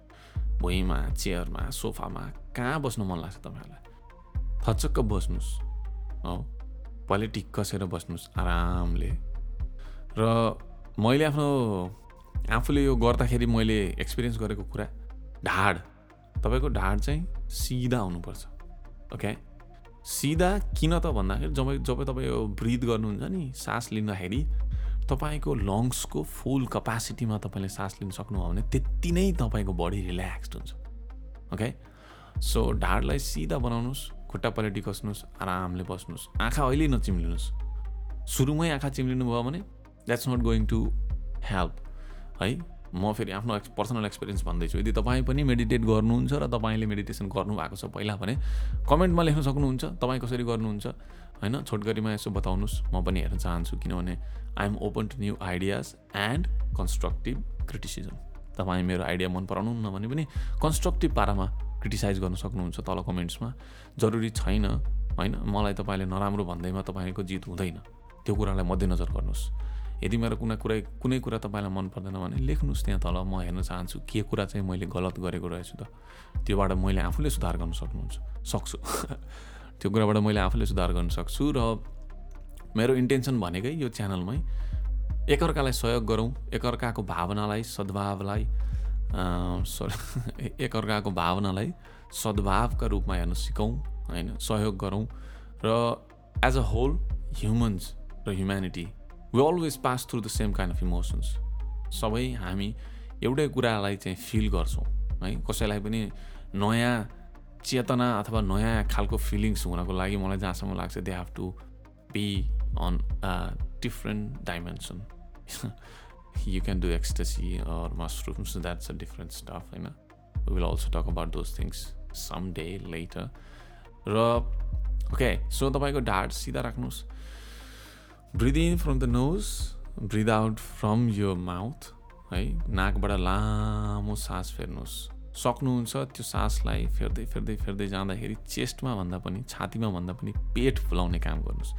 भुइँमा चेयरमा सोफामा कहाँ बस्नु मन लाग्छ तपाईँहरूलाई? थचक्क बस्नुहोस्। हो? पहिले टिक कसेर बस्नुहोस् आरामले। र मैले आफ्नो आफूले यो गर्दाखेरि मैले एक्सपिरियन्स गरेको कुरा ढाड। तपाईँको ढाड चाहिँ सिधा हुनुपर्छ ओके? सिधा किन त भन्दाखेरि जब जब तपाईँ यो ब्रिथ गर्नुहुन्छ नि सास लिँदाखेरि तपाईँको लङ्सको फुल कपासिटीमा तपाईँले सास लिन सक्नुभयो भने त्यति नै तपाईँको बडी रिल्याक्स्ड हुन्छ ओके? सो ढाडलाई सिधा बनाउनुहोस् खुट्टा पलेटी कस्नुहोस् आरामले बस्नुहोस् आँखा अहिले नचिम्लिनुहोस्। सुरुमै आँखा चिम्लिनु भयो भने that's not going to help है? म फेरि आफ्नो एक्स पर्सनल एक्सपिरियन्स भन्दैछु। यदि तपाईँ पनि मेडिटेट गर्नुहुन्छ र तपाईँले मेडिटेसन गर्नुभएको छ पहिला भने कमेन्टमा लेख्न सक्नुहुन्छ तपाईँ कसरी गर्नुहुन्छ होइन? छोटकरीमा यसो बताउनुहोस् म पनि हेर्न चाहन्छु किनभने I am open to new ideas and constructive criticism तपाईँ मेरो आइडिया मन पराउनु भने पनि कन्स्ट्रक्टिभ पारामा क्रिटिसाइज गर्न सक्नुहुन्छ तल कमेन्ट्समा जरुरी छैन होइन? मलाई तपाईँले नराम्रो भन्दैमा तपाईँको जित हुँदैन। त्यो कुरालाई मध्यनजर गर्नुहोस्। यदि मेरो कुनै कुरा कुनै कुरा तपाईँलाई मन पर्दैन भने लेख्नुहोस् त्यहाँ तल। म हेर्न चाहन्छु के कुरा चाहिँ मैले गलत गरेको रहेछु त। त्योबाट मैले आफूले सुधार गर्न सक्नुहुन्छ। सक्छु। त्यो कुराबाट मैले आफूले सुधार गर्न सक्छु र मेरो इन्टेन्सन भनेकै यो च्यानलमै एकअर्कालाई सहयोग गरौँ एकअर्काको भावनालाई सद्भावलाई एकअर्काको भावनालाई सद्भावका रूपमा हेर्न सिकौँ होइन सहयोग गरौँ र एज अ होल ह्युमन्स र humanity we always pass through the same kind of emotions सबै हामी एउटै कुरालाई चाहिँ फिल गर्छौँ है। कसैलाई पनि नयाँ चेतना अथवा नयाँ खालको फिलिङ्स हुनको लागि मलाई जहाँसम्म लाग्छ they have to be on different dimension you can do ecstasy or mushrooms that's a different stuff होइन will also talk about those things some day later र ओके सो तपाईँको ढाड सिधा राख्नुहोस्। Breathe in from the nose breathe out from यो mouth है। नाकबाट लामो सास फेर्नुहोस्। सक्नुहुन्छ त्यो सासलाई फेर्दै फेर्दै फेर्दै जाँदाखेरि चेस्टमा भन्दा पनि छातीमा भन्दा पनि पेट फुलाउने काम गर्नुहोस्।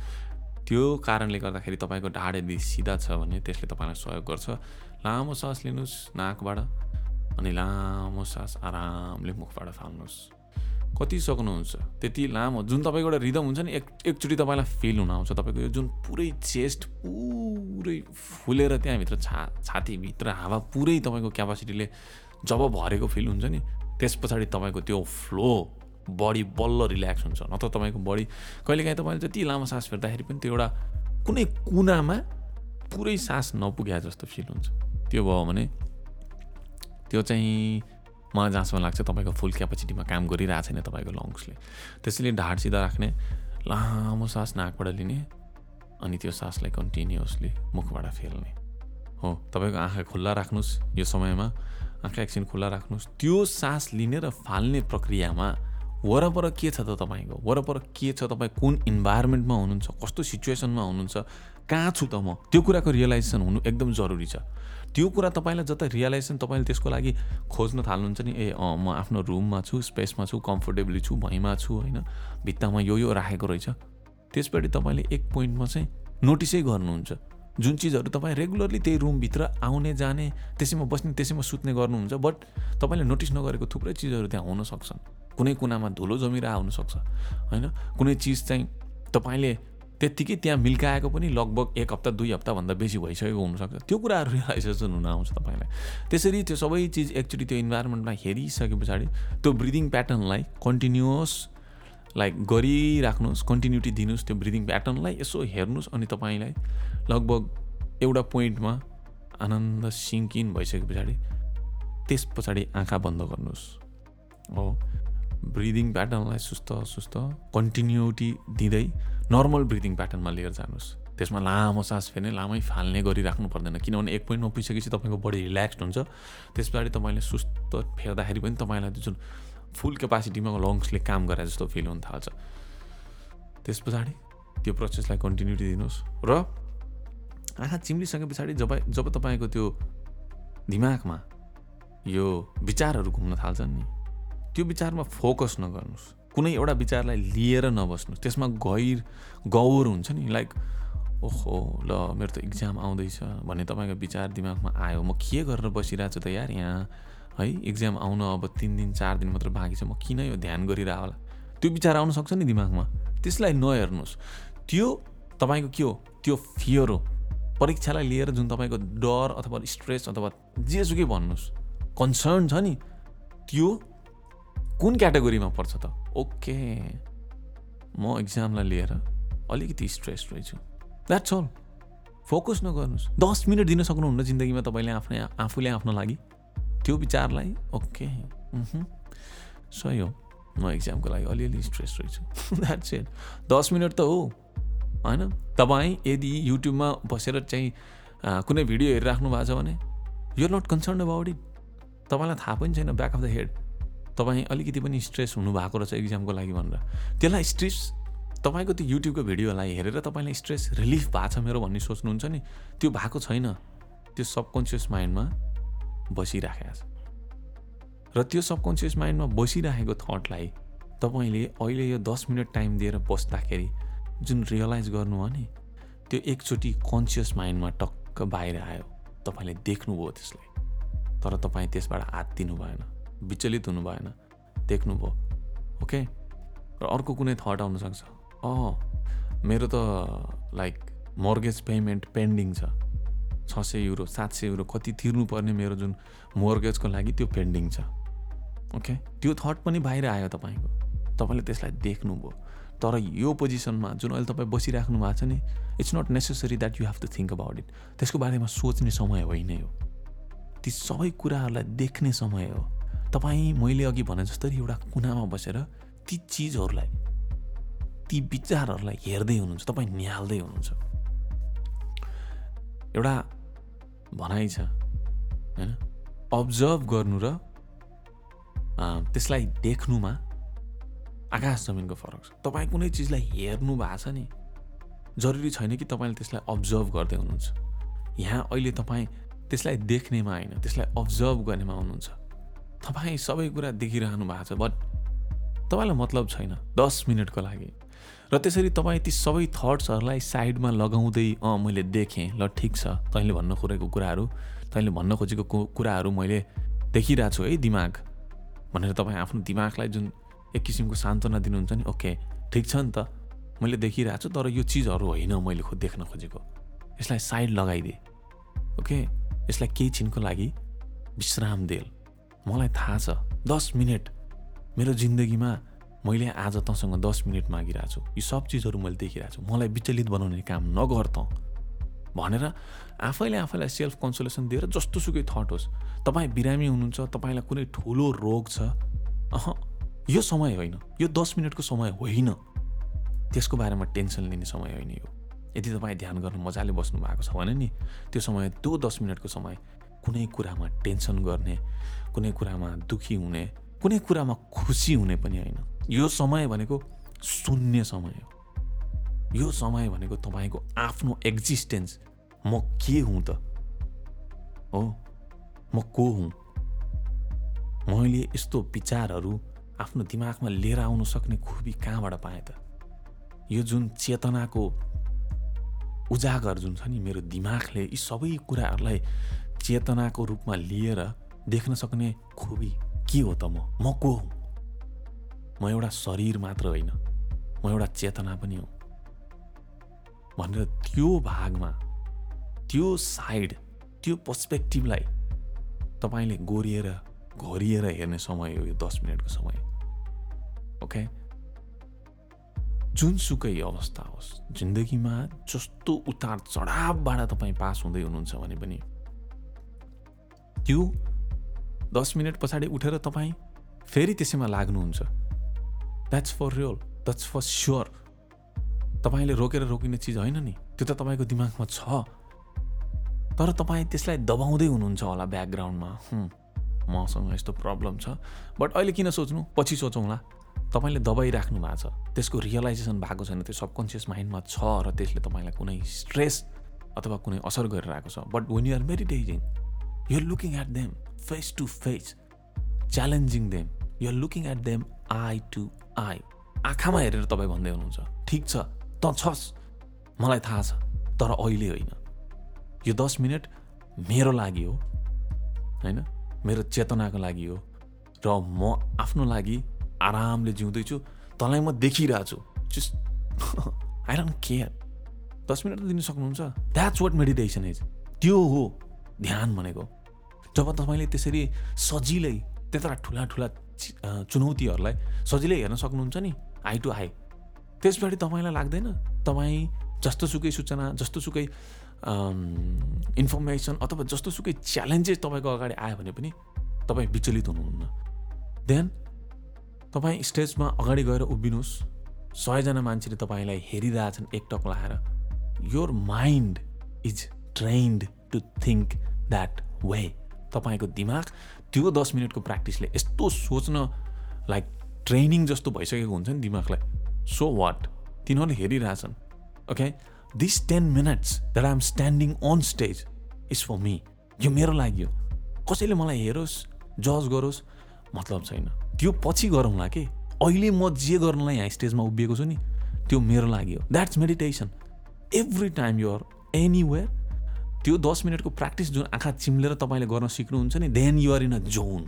त्यो कारणले गर्दाखेरि तपाईँको ढाड यदि सिधा छ भने त्यसले तपाईँलाई सहयोग गर्छ। लामो सास लिनुहोस् नाकबाट अनि लामो सास आरामले मुखबाट फाल्नुहोस्। कति सक्नुहुन्छ? त्यति लामो जुन तपाईँको एउटा रिदम हुन्छ नि एक एकचोटि तपाईँलाई फिल हुन आउँछ। तपाईँको यो जुन पुरै चेस्ट पुरै फुलेर त्यहाँभित्र छा छातीभित्र हावा पुरै तपाईँको क्यापासिटीले जब भरेको फिल हुन्छ नि त्यस पछाडि तपाईँको त्यो फ्लो बडी बल्ल रिल्याक्स हुन्छ। नत्र तपाईँको बडी कहिलेकाहीँ तपाईँले जति लामो सास फेर्दाखेरि पनि त्यो एउटा कुनै कुनामा पुरै सास नपुग्या जस्तो फिल हुन्छ। त्यो भयो भने त्यो चाहिँ मलाई जहाँसम्म लाग्छ तपाईँको फुल क्यापेसिटीमा काम गरिरहेको छैन तपाईँको लङ्सले त्यसैले ढाड सिधा राख्ने लामो सास नाकबाट लिने अनि त्यो सासलाई कन्टिन्युसली मुखबाट फेल्ने। हो तपाईँको आँखा खुल्ला राख्नुहोस् यो समयमा आँखा एकछिन खुल्ला राख्नुहोस्। त्यो सास लिने र फाल्ने प्रक्रियामा वरपर के छ त तपाईँको? वरपर के छ? तपाईँ कुन इन्भाइरोमेन्टमा हुनुहुन्छ? कस्तो सिचुएसनमा हुनुहुन्छ? कहाँ छु त म? त्यो कुराको रियलाइजेसन हुनु एकदम जरुरी छ। त्यो कुरा तपाईँलाई जता रियलाइजेसन तपाईँले त्यसको लागि खोज्न थाल्नुहुन्छ नि ए म आफ्नो रुममा छु स्पेसमा छु कम्फोर्टेबली छु भैँमा छु होइन? भित्तामा यो यो राखेको रहेछ। त्यसपट्टि तपाईँले एक पोइन्टमा चाहिँ नोटिसै गर्नुहुन्छ। जुन चिजहरू तपाईँ रेगुलरली त्यही रुमभित्र आउने जाने त्यसैमा बस्ने त्यसैमा सुत्ने गर्नुहुन्छ बट तपाईँले नोटिस नगरेको थुप्रै चिजहरू त्यहाँ हुन सक्छन्। कुनै कुनामा धुलो जमिरहेको हुनसक्छ होइन? कुनै चिज चाहिँ तपाईँले त्यत्तिकै त्यहाँ मिल्काएको पनि लगभग एक हप्ता दुई हप्ताभन्दा बेसी भइसकेको हुनसक्छ त्यो कुराहरू रियलाइजेसन हुन आउँछ तपाईँलाई। त्यसरी त्यो सबै चिज एकचोटि त्यो इन्भाइरोमेन्टमा हेरिसके पछाडि त्यो ब्रिदिङ प्याटर्नलाई कन्टिन्युस लाइक गरिराख्नुहोस् कन्टिन्युटी दिनुहोस् त्यो ब्रिदिङ प्याटर्नलाई यसो हेर्नुहोस् अनि तपाईँलाई लगभग एउटा पोइन्टमा आनन्द सिङ्किन भइसके पछाडि त्यस पछाडि आँखा बन्द गर्नुहोस्। हो। ब्रिदिङ प्याटर्नलाई सुस्त सुस्त कन्टिन्युटी दिँदै नर्मल ब्रिदिङ प्याटर्नमा लिएर जानुहोस्। त्यसमा लामो सास फेर्ने लामै फाल्ने गरिराख्नु पर्दैन। किनभने एक पोइन्टमा पुगिसकेपछि तपाईँको बडी रिल्याक्स हुन्छ। त्यस पछाडि तपाईँले सुस्त फेर्दाखेरि पनि तपाईँलाई जुन फुल क्यापासिटीमा लङ्सले काम गरे जस्तो फिल हुन थाल्छ। त्यस पछाडि त्यो प्रोसेसलाई कन्टिन्युटी दिनुहोस् र आँखा चिम्लिसके पछाडि जब जब तपाईँको त्यो दिमागमा यो विचारहरू घुम्न थाल्छन् नि त्यो विचारमा फोकस नगर्नुहोस्। कुनै एउटा विचारलाई लिएर नबस्नुहोस्। त्यसमा गैर गौर हुन्छ नि लाइक ओहो ल मेरो त इक्जाम आउँदैछ भन्ने तपाईँको विचार दिमागमा आयो। म के गरेर बसिरहेको छु त यार यहाँ? है इक्जाम आउन अब तिन दिन चार दिन मात्र बाँकी छ। म किन यो ध्यान गरिरह होला? त्यो विचार आउन सक्छ नि दिमागमा। त्यसलाई नहेर्नुहोस्। त्यो तपाईँको के हो? त्यो फियर हो। परीक्षालाई लिएर जुन तपाईँको डर अथवा स्ट्रेस अथवा जेसुकै भन्नुहोस् कन्सर्न छ नि त्यो कुन क्याटेगोरीमा पर्छ त? ओके म इक्जामलाई लिएर अलिकति स्ट्रेस रहेछु। द्याट्स अल फोकस नगर्नुहोस्। दस मिनट दिन सक्नुहुन्न जिन्दगीमा तपाईँले आफ्नै आफूले आफ्नो लागि। त्यो विचारलाई ओके सही हो। म इक्जामको लागि अलिअलि स्ट्रेस रहेछु। द्याट्स इट दस मिनट त हो। होइन? तपाईँ यदि युट्युबमा बसेर चाहिँ कुनै भिडियो हेरिराख्नु भएको छ भने you're not concern about it तपाईँलाई थाहा पनि छैन ब्याक अफ द हेड तपाईँ अलिकति पनि स्ट्रेस हुनुभएको रहेछ इक्जामको लागि भनेर। त्यसलाई स्ट्रेस तपाईँको त्यो युट्युबको भिडियोलाई हेरेर तपाईँलाई स्ट्रेस रिलिफ भएको छ मेरो भन्ने सोच्नुहुन्छ नि। त्यो भएको छैन। त्यो सबकन्सियस माइन्डमा बसिराखेको छ। र त्यो सबकन्सियस माइन्डमा बसिराखेको थटलाई तपाईँले अहिले यो दस मिनट टाइम दिएर बस्दाखेरि जुन रियलाइज गर्नु हो नि त्यो एकचोटि कन्सियस माइन्डमा टक्क बाहिर आयो। तपाईँले देख्नुभयो त्यसलाई। तर तपाईँ त्यसबाट हात दिनु भएन विचलित हुनु भएन देख्नुभयो ओके र अर्को कुनै थट आउनसक्छ अँ मेरो त लाइक मर्गेज पेमेन्ट पेन्डिङ छ। छ सय युरो सात सय युरो कति तिर्नुपर्ने मेरो जुन मोर्गेजको लागि त्यो पेन्डिङ छ। ओके त्यो थट पनि बाहिर आयो तपाईँको। तपाईँले त्यसलाई देख्नुभयो तर यो पोजिसनमा जुन अहिले तपाईँ बसिराख्नु भएको छ नि it's not necessary that you have to think about it त्यसको बारेमा सोच्ने समय होइन यो। ती सबै कुराहरूलाई देख्ने समय हो। तपाईँ मैले अघि भने जस्तै एउटा कुनामा बसेर ती चिजहरूलाई ती विचारहरूलाई हेर्दै हुनुहुन्छ तपाईँ निहाल्दै हुनुहुन्छ। एउटा भनाइ छ होइन? अब्जर्भ गर्नु र त्यसलाई देख्नुमा आकाश जमिनको फरक छ। तपाईँ कुनै चिजलाई हेर्नु भएको छ नि? जरुरी छैन कि तपाईँले त्यसलाई अब्जर्भ गर्दै हुनुहुन्छ। यहाँ अहिले तपाईँ त्यसलाई देख्नेमा होइन त्यसलाई अब्जर्भ गर्नेमा हुनुहुन्छ। तपाईँ सबै कुरा देखिरहनु भएको छ बट तपाईँलाई मतलब छैन दस मिनटको लागि। र त्यसरी तपाईँ ती सबै थट्सहरूलाई साइडमा लगाउँदै अँ मैले देखेँ ल ठिक छ तैँले भन्न खोजेको कुराहरू तैँले भन्न खोजेको कुराहरू मैले देखिरहेको छु है दिमाग। भनेर तपाईँ आफ्नो दिमागलाई जुन एक किसिमको सान्त्वना दिनुहुन्छ नि ओके ठिक छ नि त। मैले देखिरहेको छु तर यो चिजहरू होइन मैले खुद देख्न खोजेको। यसलाई साइड लगाइदिएँ। ओके यसलाई केही छिनको लागि विश्राम देल। मलाई थाहा छ दस मिनट। मेरो जिन्दगीमा मैले आज तँसँग दस मिनट मागिरहेको छु। यो सब चिजहरू मैले देखिरहेको छु। मलाई विचलित बनाउने काम नगर त भनेर आफैले आफैलाई सेल्फ कन्सोलेसन दिएर जस्तो सुकै थट होस्। तपाईँ बिरामी हुनुहुन्छ तपाईँलाई कुनै ठुलो रोग छ। अह यो समय होइन यो दस मिनटको समय होइन। त्यसको बारेमा टेन्सन लिने समय होइन यो। यदि तपाईँ ध्यान गर्न मजाले बस्नु भएको छ भने नि त्यो समय त्यो दस मिनटको समय कुनै कुरामा टेन्सन गर्ने कुनै कुरामा दुखी हुने कुनै कुरामा खुसी हुने पनि होइन। यो समय भनेको शून्य समय हो। यो समय भनेको तपाईँको आफ्नो एक्जिस्टेन्स म के हुँ त? हो? म को हुँ? मैले यस्तो विचारहरू आफ्नो दिमागमा लिएर आउन सक्ने खुबी कहाँबाट पाएँ त? यो जुन चेतनाको उजागर जुन छ नि मेरो दिमागले यी सबै कुराहरूलाई चेतनाको रूपमा लिएर देख्न सक्ने खुबी के हो त म? म को हुँ? म एउटा शरीर मात्र होइन। म एउटा चेतना पनि हो। भनेर त्यो भागमा त्यो साइड त्यो पर्सपेक्टिभलाई तपाईँले गोरिएर घोरिएर हेर्ने समय हो यो दस मिनटको समय। ओके जुनसुकै अवस्था होस् जिन्दगीमा जस्तो उतार चढावबाट तपाईँ पास हुँदै हुनुहुन्छ भने पनि त्यो दस मिनट पछाडि उठेर तपाईँ फेरि त्यसैमा लाग्नुहुन्छ that's for real that's for sure तपाईँले रोकेर रोकिने चिज होइन नि त्यो त तपाईँको दिमागमा छ तर तपाईँ त्यसलाई दबाउँदै हुनुहुन्छ होला ब्याकग्राउन्डमा मसँग यस्तो प्रब्लम छ बट अहिले किन सोच्नु पछि सोचौँला तपाईँले दबाइराख्नु भएको छ। त्यसको रियलाइजेसन भएको छैन। त्यो सबकन्सियस माइन्डमा छ र त्यसले तपाईँलाई कुनै स्ट्रेस अथवा कुनै असर गरिरहेको छ। But when you're meditating you're looking at them face to face challenging them you're looking at them eye to eye आँखामा हेरेर तपाईँ भन्दै हुनुहुन्छ ठिक छ त छस्। मलाई थाहा छ तर अहिले होइन। यो दस मिनट मेरो लागि हो होइन? मेरो चेतनाको लागि हो र म आफ्नो लागि आरामले जिउँदैछु तँलाई म देखिरहेको छु जस्ट आई डोन्ट केयर दस मिनट त दिनु सक्नुहुन्छ। द्याट्स वाट मेडिटेसन इज त्यो हो ध्यान भनेको। जब तपाईँले त्यसरी सजिलै त्यत्रा ठुला ठुला चुनौतीहरूलाई सजिलै हेर्न सक्नुहुन्छ नि आई टु आई त्यसबाट तपाईँलाई लाग्दैन। तपाईँ जस्तोसुकै सूचना जस्तोसुकै इन्फर्मेसन अथवा जस्तोसुकै च्यालेन्जेस तपाईँको अगाडि आयो भने पनि तपाईँ विचलित हुनुहुन्न। देन तपाईँ स्टेजमा अगाडि गएर उभिनुहोस्। सयजना मान्छेले तपाईँलाई हेरिरहेछन् एकटक लाएर। Your mind is trained to think that way तपाईँको दिमाग त्यो दस मिनटको प्र्याक्टिसले यस्तो सोच्न लाइक ट्रेनिङ जस्तो भइसकेको हुन्छ नि दिमागलाई। सो वाट तिनीहरूले हेरिरहेछन्। Okay this ten minutes that I'm standing on stage is for me यो मेरो लागि हो। कसैले मलाई हेरोस् जज गरोस् मतलब छैन। त्यो पछि गरौँला कि? अहिले म जे गर्नलाई यहाँ स्टेजमा उभिएको छु नि त्यो मेरो लागि हो। That's meditation every time you're anywhere त्यो दस मिनटको प्र्याक्टिस जुन आँखा चिम्लेर तपाईँले गर्न सिक्नुहुन्छ नि then you're in a zone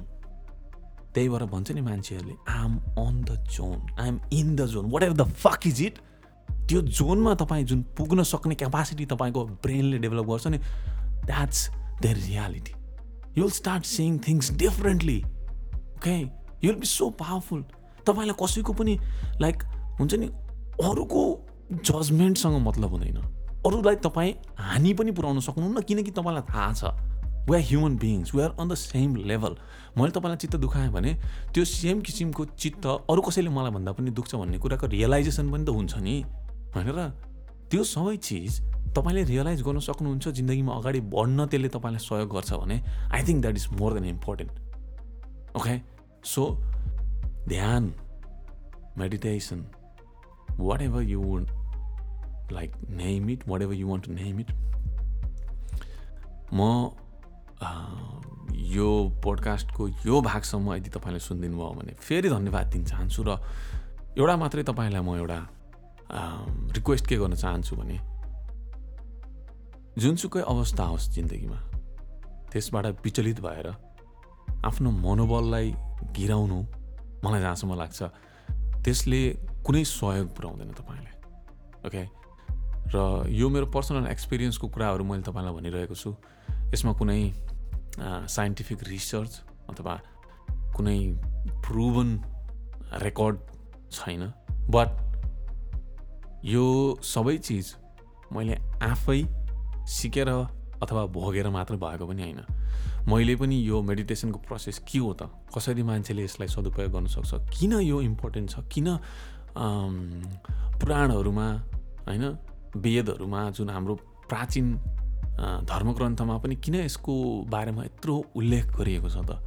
त्यही भएर भन्छ नि मान्छेहरूले I'm on the zone I'm in the zone whatever the fuck is it त्यो जोनमा तपाईँ जुन पुग्न सक्ने क्यापासिटी तपाईँको ब्रेनले डेभलप गर्छ नि that's the reality you'll start seeing things differently okay you'll be so powerful तपाईँलाई कसैको पनि लाइक हुन्छ नि अरूको जजमेन्टसँग मतलब हुँदैन। अरूलाई तपाईँ हानि पनि पुऱ्याउन सक्नुहुन्न किनकि तपाईँलाई थाहा छ we are human beings we are on the same level मैले तपाईँलाई चित्त दुखाएँ भने त्यो सेम किसिमको चित्त अरू कसैले मलाई भन्दा पनि दुख्छ भन्ने कुराको रियलाइजेसन पनि त हुन्छ नि। भनेर त्यो सबै चिज तपाईँले रियलाइज गर्न सक्नुहुन्छ जिन्दगीमा अगाडि बढ्न त्यसले तपाईँलाई सहयोग गर्छ भने I think that is more than important okay so ध्यान meditation whatever you like name it whatever you want to name it म यो पोडकास्टको यो भागसम्म यदि तपाईँले सुनिदिनु भयो भने फेरि धन्यवाद दिन चाहन्छु र एउटा मात्रै तपाईँलाई म एउटा रिक्वेस्ट के गर्न चाहन्छु भने जुनसुकै अवस्था होस् जिन्दगीमा त्यसबाट विचलित भएर आफ्नो मनोबललाई गिराउनु मलाई जहाँसम्म लाग्छ। त्यसले कुनै सहयोग पुऱ्याउँदैन तपाईँलाई। ओके र यो मेरो पर्सनल एक्सपिरियन्सको कुराहरू मैले तपाईँलाई भनिरहेको छु। यसमा कुनै साइन्टिफिक रिसर्च अथवा कुनै प्रुभन रेकर्ड छैन। बट यो सबै चिज मैले आफै सिकेर अथवा भोगेर मात्र भएको पनि होइन। मैले पनि यो मेडिटेसनको प्रोसेस के हो त? कसरी मान्छेले यसलाई सदुपयोग गर्नसक्छ किन यो इम्पोर्टेन्ट छ? किन पुराणहरूमा होइन वेदहरूमा जुन हाम्रो प्राचीन धर्मग्रन्थमा पनि किन यसको बारेमा यत्रो उल्लेख गरिएको छ त?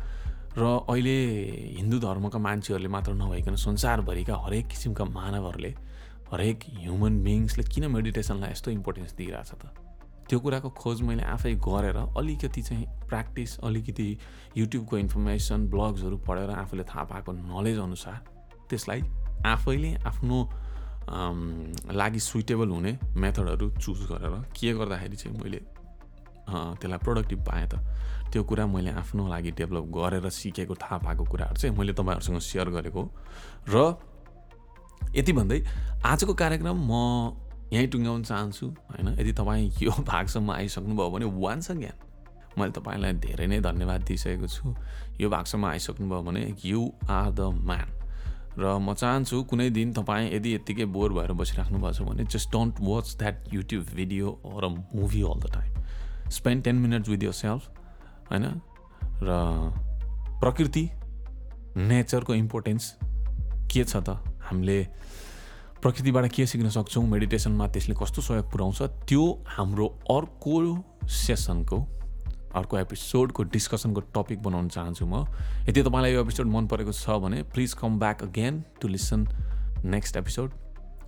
र अहिले हिन्दू धर्मका मान्छेहरूले मात्र नभइकन संसारभरिका हरेक किसिमका मानवहरूले हरेक ह्युमन बिङ्सले किन मेडिटेसनलाई यस्तो इम्पोर्टेन्स दिइरहेछ त? त्यो कुराको खोज मैले आफै गरेर अलिकति चाहिँ प्र्याक्टिस अलिकति युट्युबको इन्फर्मेसन ब्लग्सहरू पढेर आफूले थाहा पाएको नलेज अनुसार त्यसलाई आफैले आफ्नो लागि सुइटेबल हुने मेथडहरू चुज गरेर के गर्दाखेरि चाहिँ मैले त्यसलाई प्रोडक्टिभ पाएँ त त्यो कुरा मैले आफ्नो लागि डेभलप गरेर सिकेको थाहा पाएको कुराहरू चाहिँ मैले तपाईँहरूसँग सेयर गरेको र यति भन्दै आजको कार्यक्रम म यहीँ टुङ्ग्याउन चाहन्छु होइन? यदि तपाईँ यो भागसम्म आइसक्नुभयो भने वान्स अगेन मैले तपाईँलाई धेरै नै धन्यवाद दिइसकेको छु। यो भागसम्म आइसक्नुभयो भने यु आर द म्यान र म चाहन्छु कुनै दिन तपाईँ यदि यत्तिकै बोर भएर बसिराख्नु भएको छ भने just don't watch that YouTube video or a movie all the time spend ten minutes with yourself होइन? र प्रकृति नेचरको इम्पोर्टेन्स के छ त? हामीले प्रकृतिबाट के सिक्न सक्छौँ? मेडिटेसनमा त्यसले कस्तो सहयोग पुऱ्याउँछ? त्यो हाम्रो अर्को सेसनको अर्को एपिसोडको डिस्कसनको टपिक बनाउन चाहन्छु म। यदि तपाईँलाई यो एपिसोड मन परेको छ भने please come back again to listen next episode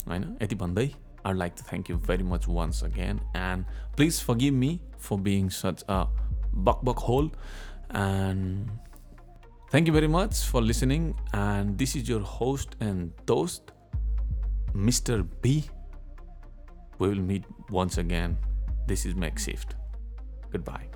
होइन? यति भन्दै I like to thank you very much once again and please forgive me for being such a buck buck hole and Thank you very much for listening, and this is your host and toast, Mr. B. We will meet once again. This is Make Shift. Goodbye.